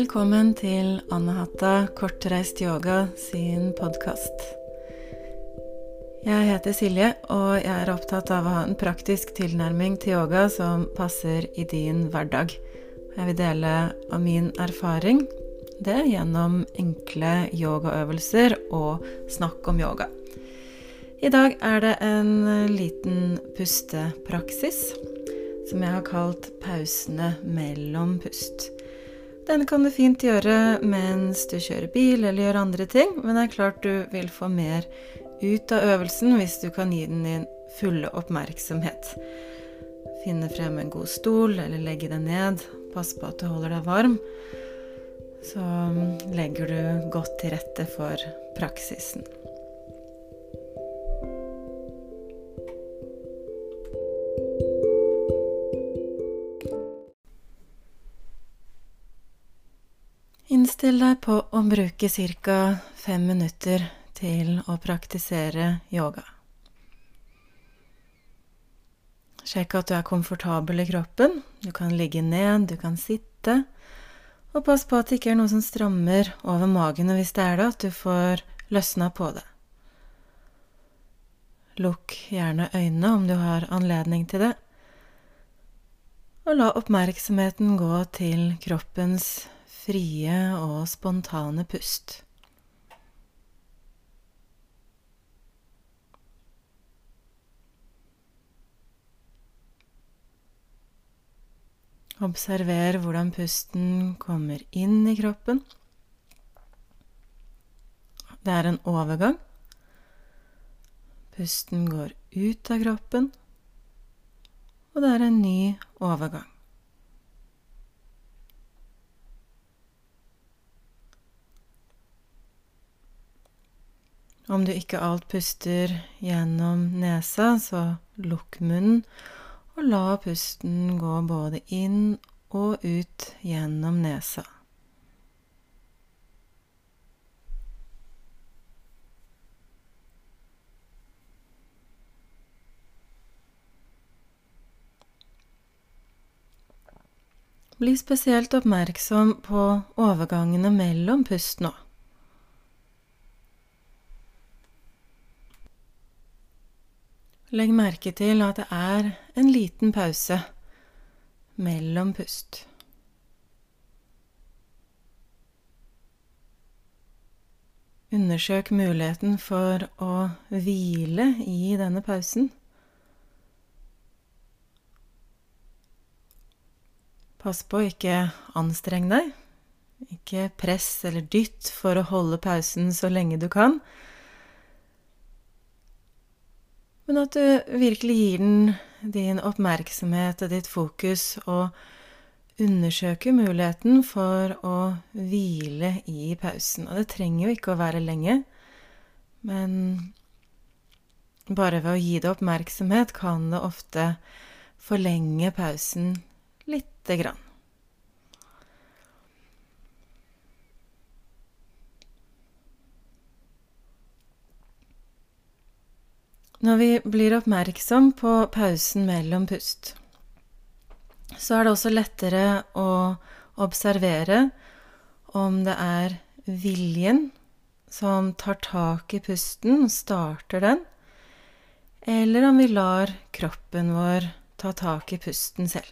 Velkommen til Anne-Hatta Kortreist yoga sin podkast. Jeg heter Silje, og jeg er opptatt av å ha en praktisk tilnærming til yoga som passer i din hverdag. Jeg vil dele av min erfaring, det gjennom enkle yogaøvelser og snakk om yoga. I dag er det en liten pustepraksis som jeg har kalt pausene mellom pust. Den kan du fint gjøre mens du kjører bil eller gjør andre ting, men det er klart du vil få mer ut av øvelsen hvis du kan gi den din fulle oppmerksomhet. Finne frem en god stol eller legge deg ned. Pass på at du holder deg varm. Så legger du godt til rette for praksisen. Innstill deg på å bruke ca. fem minutter til å praktisere yoga. Sjekk at du er komfortabel i kroppen. Du kan ligge ned, du kan sitte. Og pass på at det ikke er noe som strammer over magen, og hvis det er det, at du får løsna på det. Lukk gjerne øynene om du har anledning til det. Og la oppmerksomheten gå til kroppens frie og spontane pust. Observer hvordan pusten kommer inn i kroppen. Det er en overgang. Pusten går ut av kroppen, og det er en ny overgang. Om du ikke alt puster gjennom nesa, så lukk munnen, og la pusten gå både inn og ut gjennom nesa. Bli spesielt oppmerksom på overgangene mellom pust nå. Legg merke til at det er en liten pause mellom pust. Undersøk muligheten for å hvile i denne pausen. Pass på å ikke anstreng deg. Ikke press eller dytt for å holde pausen så lenge du kan. Men at du virkelig gir den din oppmerksomhet og ditt fokus, og undersøker muligheten for å hvile i pausen. Og det trenger jo ikke å være lenge, men bare ved å gi det oppmerksomhet kan det ofte forlenge pausen lite grann. Når vi blir oppmerksom på pausen mellom pust, så er det også lettere å observere om det er viljen som tar tak i pusten og starter den, eller om vi lar kroppen vår ta tak i pusten selv.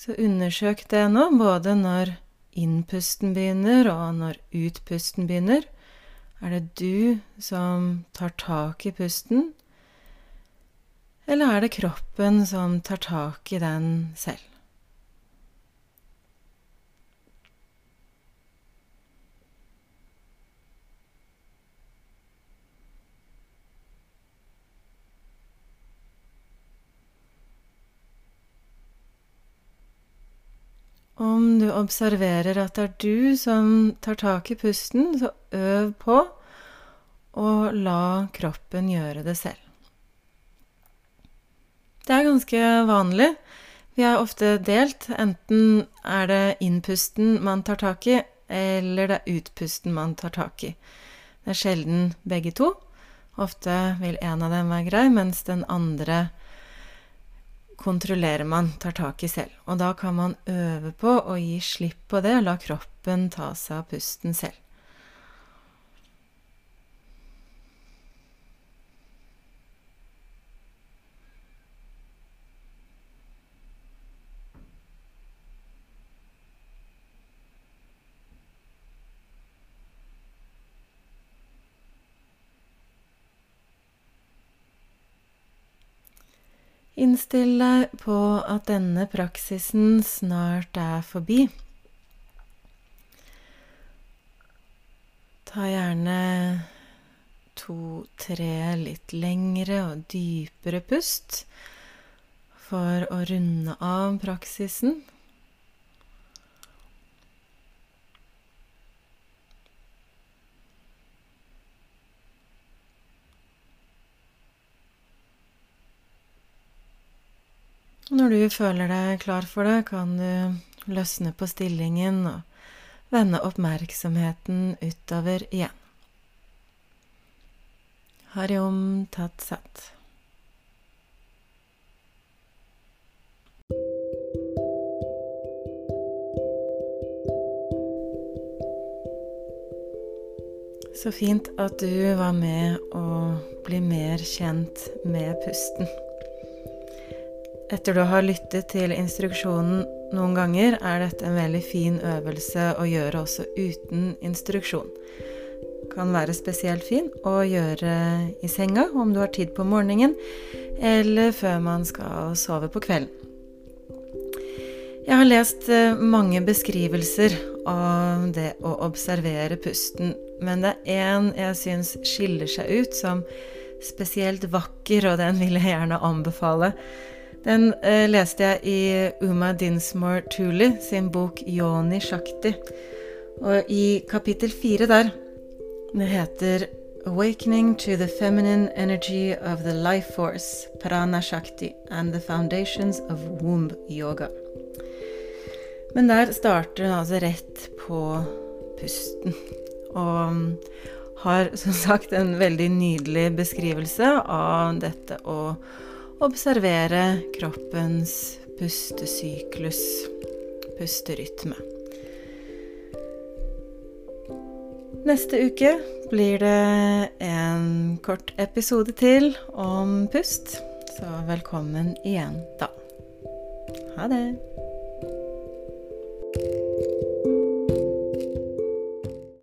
Så undersøk det nå, både når innpusten begynner og når utpusten begynner. Er det du som tar tak i pusten, eller er det kroppen som tar tak i den selv? Om du observerer at det er du som tar tak i pusten, så øv på å la kroppen gjøre det selv. Det er ganske vanlig. Vi er ofte delt. Enten er det innpusten man tar tak i, eller det er utpusten man tar tak i. Det er sjelden begge to. Ofte vil en av dem være grei, mens den andre kontrollerer man, tar tak i selv. Og da kan man øve på å gi slipp på det, og la kroppen ta seg av pusten selv. Innstill deg på at denne praksisen snart er forbi. Ta gjerne to-tre litt lengre og dypere pust for å runde av praksisen. Når du føler deg klar for det, kan du løsne på stillingen og vende oppmerksomheten utover igjen. Hariom tat sat. Så fint at du var med å bli mer kjent med pusten. Etter du har lyttet til instruksjonen noen ganger, er dette en veldig fin øvelse å gjøre også uten instruksjon. Kan være spesielt fin å gjøre i senga om du har tid på morgenen, eller før man skal sove på kvelden. Jeg har lest eh, mange beskrivelser av det å observere pusten, men det er én jeg syns skiller seg ut som spesielt vakker, og den vil jeg gjerne anbefale. Den eh, leste jeg i Uma Dinsmore Thule sin bok Yoni Shakti. Og i kapittel fire der Det heter Awakening to the feminine energy of the life force, Prana Shakti, and the foundations of womb yoga. Men der starter den altså rett på pusten. Og har som sagt en veldig nydelig beskrivelse av dette å observere kroppens pustesyklus, pusterytme. Neste uke blir det en kort episode til om pust, så velkommen igjen da. Ha det.